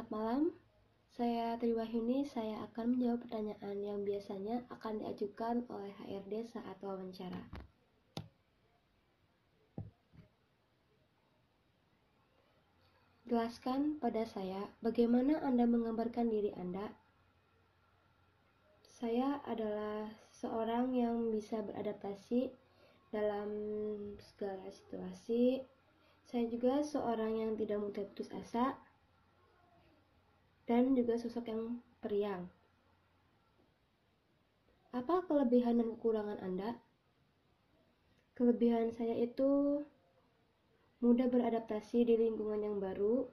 Selamat malam, saya Triwahyuni. Saya akan menjawab pertanyaan yang biasanya akan diajukan oleh HRD saat wawancara. Jelaskan pada saya bagaimana Anda menggambarkan diri Anda. Saya adalah seorang yang bisa beradaptasi dalam segala situasi. Saya juga seorang yang tidak mudah putus asa dan juga sosok yang periang. Apa kelebihan dan kekurangan Anda? Kelebihan saya itu mudah beradaptasi di lingkungan yang baru,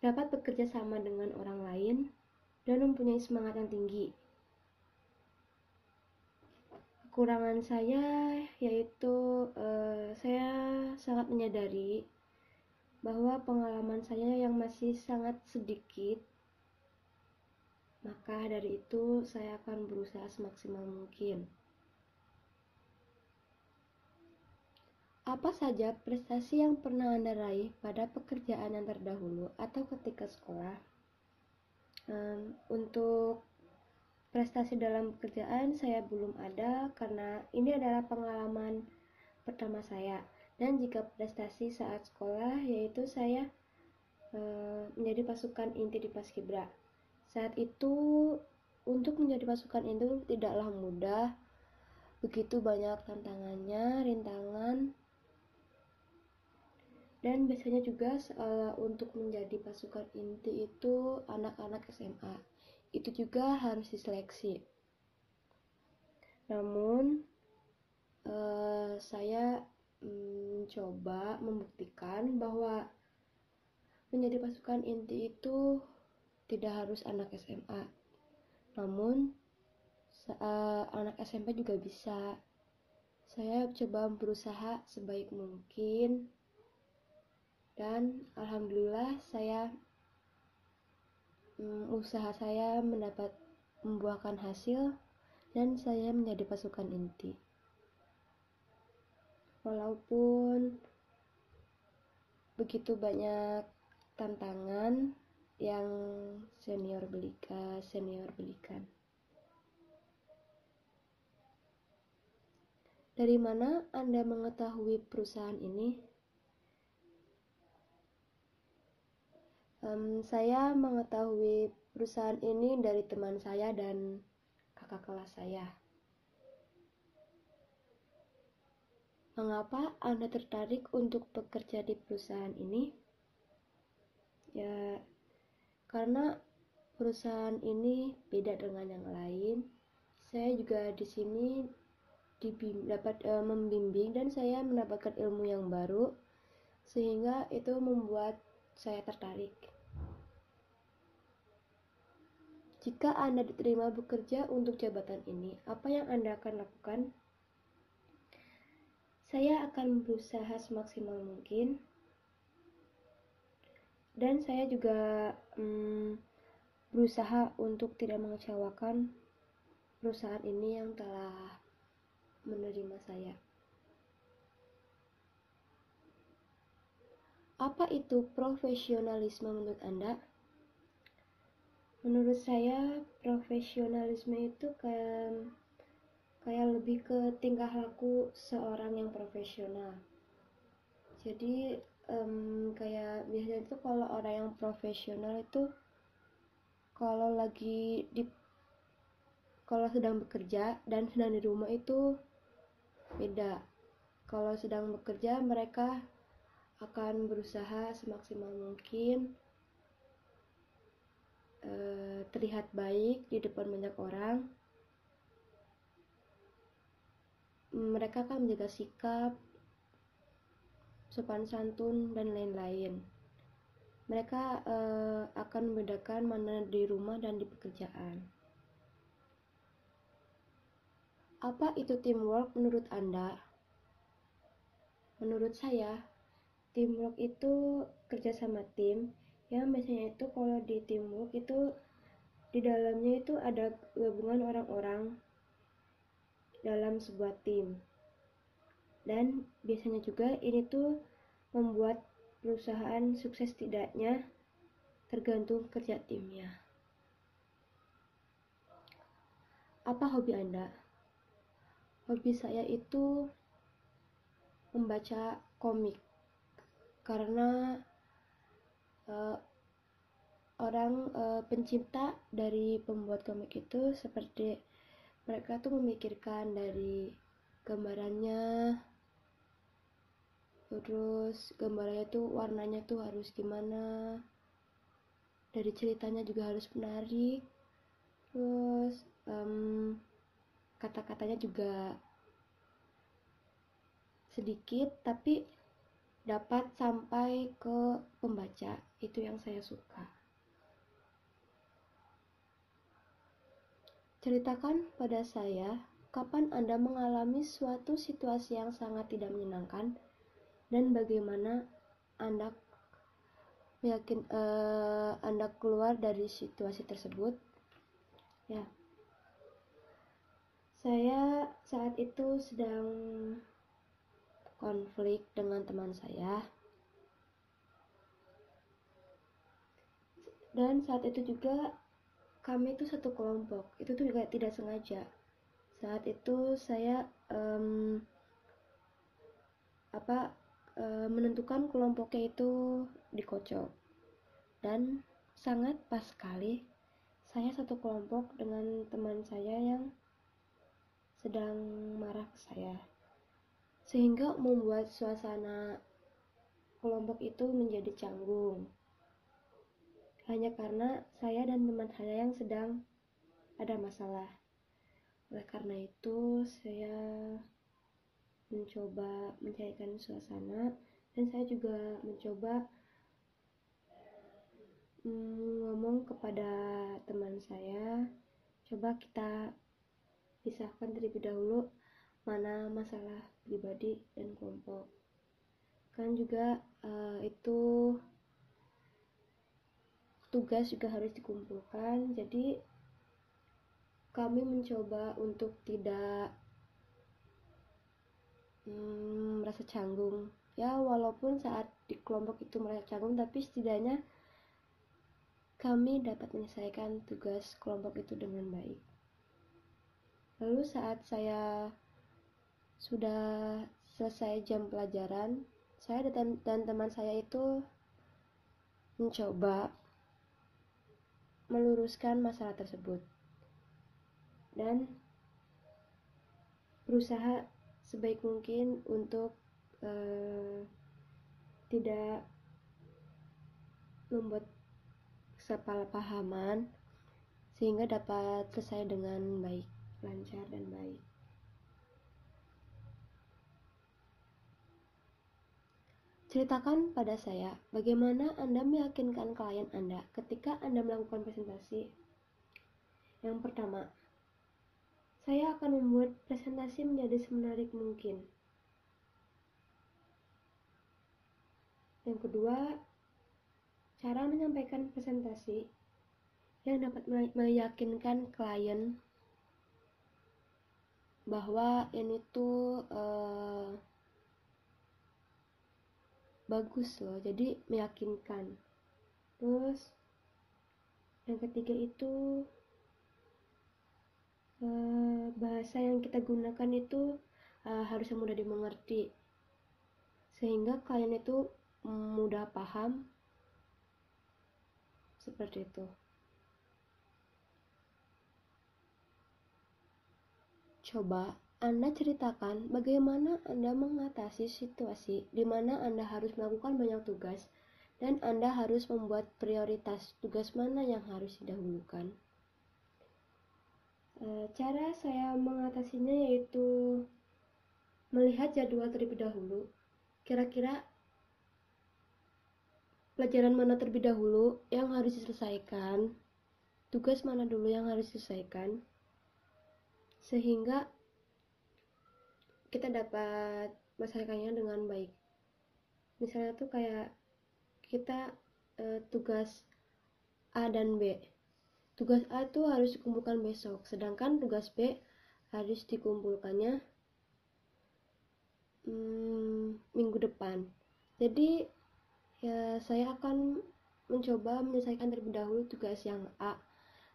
dapat bekerja sama dengan orang lain, dan mempunyai semangat yang tinggi. Kekurangan saya yaitu uh, saya sangat menyadari bahwa pengalaman saya yang masih sangat sedikit, maka dari itu saya akan berusaha semaksimal mungkin. Apa saja prestasi yang pernah Anda raih pada pekerjaan yang terdahulu atau ketika sekolah? Um, untuk prestasi dalam pekerjaan saya belum ada karena ini adalah pengalaman pertama saya dan jika prestasi saat sekolah yaitu saya e, menjadi pasukan inti di Paskibra. Saat itu untuk menjadi pasukan itu tidaklah mudah. Begitu banyak tantangannya, rintangan. Dan biasanya juga e, untuk menjadi pasukan inti itu anak-anak SMA. Itu juga harus diseleksi. Namun e, saya mencoba membuktikan bahwa menjadi pasukan inti itu tidak harus anak SMA. Namun uh, anak SMP juga bisa. Saya coba berusaha sebaik mungkin dan alhamdulillah saya um, usaha saya mendapat membuahkan hasil dan saya menjadi pasukan inti walaupun begitu banyak tantangan yang senior belikan senior belikan. Dari mana anda mengetahui perusahaan ini? Um, saya mengetahui perusahaan ini dari teman saya dan kakak kelas saya Mengapa Anda tertarik untuk bekerja di perusahaan ini? Ya, karena perusahaan ini beda dengan yang lain. Saya juga di sini dapat e, membimbing dan saya mendapatkan ilmu yang baru sehingga itu membuat saya tertarik. Jika Anda diterima bekerja untuk jabatan ini, apa yang Anda akan lakukan? Saya akan berusaha semaksimal mungkin dan saya juga hmm, berusaha untuk tidak mengecewakan perusahaan ini yang telah menerima saya. Apa itu profesionalisme menurut Anda? Menurut saya, profesionalisme itu kayak kayak lebih ke tingkah laku seorang yang profesional. Jadi um, kayak biasanya itu kalau orang yang profesional itu kalau lagi di kalau sedang bekerja dan sedang di rumah itu beda. Kalau sedang bekerja mereka akan berusaha semaksimal mungkin uh, terlihat baik di depan banyak orang mereka akan menjaga sikap, sopan santun, dan lain-lain. Mereka uh, akan membedakan mana di rumah dan di pekerjaan. Apa itu teamwork menurut Anda? Menurut saya, teamwork itu kerja sama tim yang biasanya itu kalau di teamwork itu di dalamnya itu ada gabungan orang-orang dalam sebuah tim. Dan biasanya juga ini tuh membuat perusahaan sukses tidaknya tergantung kerja timnya. Apa hobi Anda? Hobi saya itu membaca komik karena uh, orang uh, pencipta dari pembuat komik itu seperti mereka tuh memikirkan dari gambarannya. Terus gambarnya tuh warnanya tuh harus gimana. Dari ceritanya juga harus menarik. Terus um, kata-katanya juga sedikit tapi dapat sampai ke pembaca. Itu yang saya suka ceritakan pada saya kapan Anda mengalami suatu situasi yang sangat tidak menyenangkan dan bagaimana Anda yakin uh, Anda keluar dari situasi tersebut. Ya. Saya saat itu sedang konflik dengan teman saya. Dan saat itu juga kami itu satu kelompok. Itu tuh juga tidak sengaja. Saat itu saya um, apa e, menentukan kelompoknya itu dikocok dan sangat pas sekali saya satu kelompok dengan teman saya yang sedang marah ke saya sehingga membuat suasana kelompok itu menjadi canggung hanya karena saya dan teman saya yang sedang ada masalah. Oleh karena itu saya mencoba mencairkan suasana dan saya juga mencoba mm, ngomong kepada teman saya coba kita pisahkan terlebih dahulu mana masalah pribadi dan kelompok. Kan juga uh, itu tugas juga harus dikumpulkan. Jadi kami mencoba untuk tidak hmm, merasa canggung. Ya walaupun saat di kelompok itu merasa canggung tapi setidaknya kami dapat menyelesaikan tugas kelompok itu dengan baik. Lalu saat saya sudah selesai jam pelajaran saya dan, teman saya itu mencoba meluruskan masalah tersebut dan berusaha sebaik mungkin untuk uh, tidak membuat kesalahpahaman sehingga dapat selesai dengan baik, lancar dan baik. Ceritakan pada saya bagaimana Anda meyakinkan klien Anda ketika Anda melakukan presentasi. Yang pertama, saya akan membuat presentasi menjadi semenarik mungkin. Yang kedua, cara menyampaikan presentasi yang dapat meyakinkan klien bahwa ini tuh uh, bagus loh, jadi meyakinkan. Terus yang ketiga itu uh, bahasa yang kita gunakan itu uh, harus mudah dimengerti. Sehingga kalian itu mudah paham seperti itu. Coba anda ceritakan bagaimana Anda mengatasi situasi di mana Anda harus melakukan banyak tugas dan Anda harus membuat prioritas tugas mana yang harus didahulukan. E, cara saya mengatasinya yaitu melihat jadwal terlebih dahulu. Kira-kira pelajaran mana terlebih dahulu yang harus diselesaikan, tugas mana dulu yang harus diselesaikan, sehingga kita dapat menyelesaikannya dengan baik. Misalnya tuh kayak kita e, tugas A dan B Tugas A itu harus dikumpulkan besok, sedangkan tugas B harus dikumpulkannya hmm, minggu depan. Jadi ya saya akan mencoba menyelesaikan terlebih dahulu tugas yang A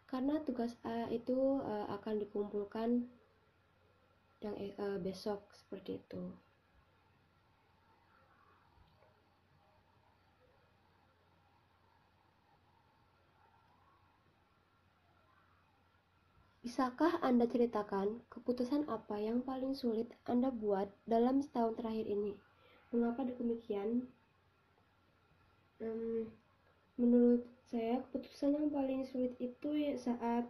karena tugas A itu uh, akan dikumpulkan yang uh, besok seperti itu. Bisakah Anda ceritakan keputusan apa yang paling sulit Anda buat dalam setahun terakhir ini? Mengapa demikian? Um, menurut saya keputusan yang paling sulit itu ya saat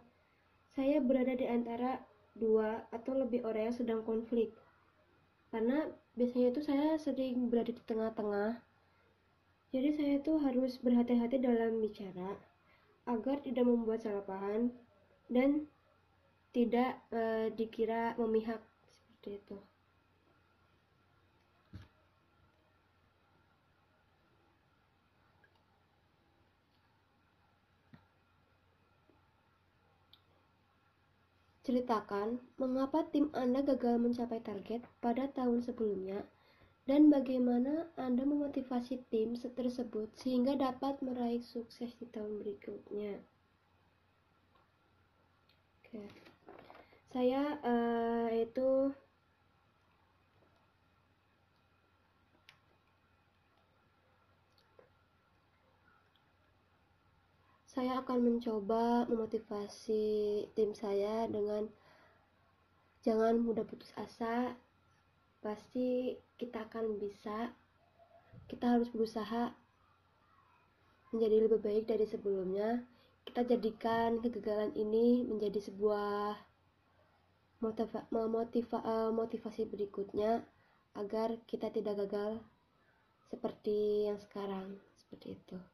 saya berada di antara dua atau lebih orang yang sedang konflik. Karena biasanya itu saya sering berada di tengah-tengah. Jadi saya itu harus berhati-hati dalam bicara agar tidak membuat salah paham dan tidak e, dikira memihak seperti itu. Ceritakan mengapa tim Anda gagal mencapai target pada tahun sebelumnya dan bagaimana Anda memotivasi tim tersebut sehingga dapat meraih sukses di tahun berikutnya. Oke saya uh, itu saya akan mencoba memotivasi tim saya dengan jangan mudah putus asa. Pasti kita akan bisa. Kita harus berusaha menjadi lebih baik dari sebelumnya. Kita jadikan kegagalan ini menjadi sebuah motiva, memotiva, uh, motivasi berikutnya agar kita tidak gagal seperti yang sekarang seperti itu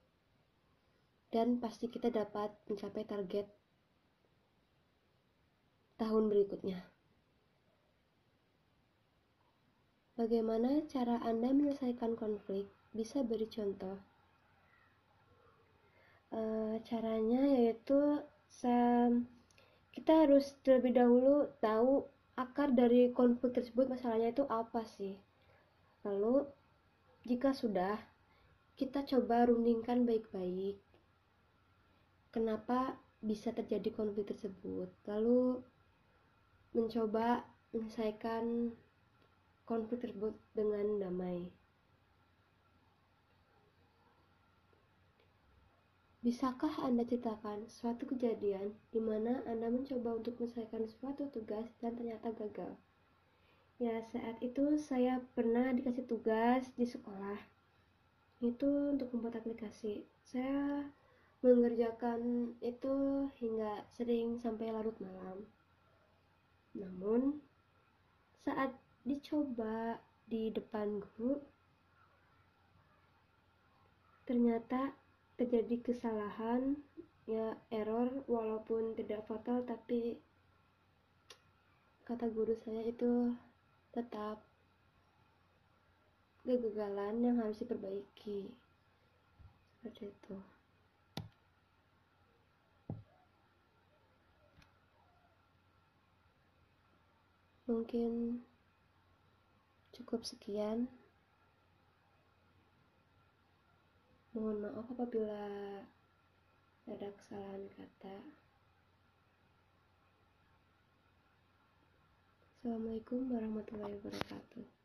dan pasti kita dapat mencapai target tahun berikutnya. Bagaimana cara anda menyelesaikan konflik? Bisa beri contoh. Uh, caranya yaitu kita harus terlebih dahulu tahu akar dari konflik tersebut masalahnya itu apa sih. Lalu jika sudah kita coba rundingkan baik-baik kenapa bisa terjadi konflik tersebut lalu mencoba menyelesaikan konflik tersebut dengan damai Bisakah Anda ceritakan suatu kejadian di mana Anda mencoba untuk menyelesaikan suatu tugas dan ternyata gagal? Ya, saat itu saya pernah dikasih tugas di sekolah. Itu untuk membuat aplikasi. Saya mengerjakan itu hingga sering sampai larut malam. Namun, saat dicoba di depan guru, ternyata terjadi kesalahan ya error walaupun tidak fatal tapi kata guru saya itu tetap kegagalan yang harus diperbaiki seperti itu mungkin cukup sekian Mohon maaf apabila ada kesalahan kata. Assalamualaikum warahmatullahi wabarakatuh.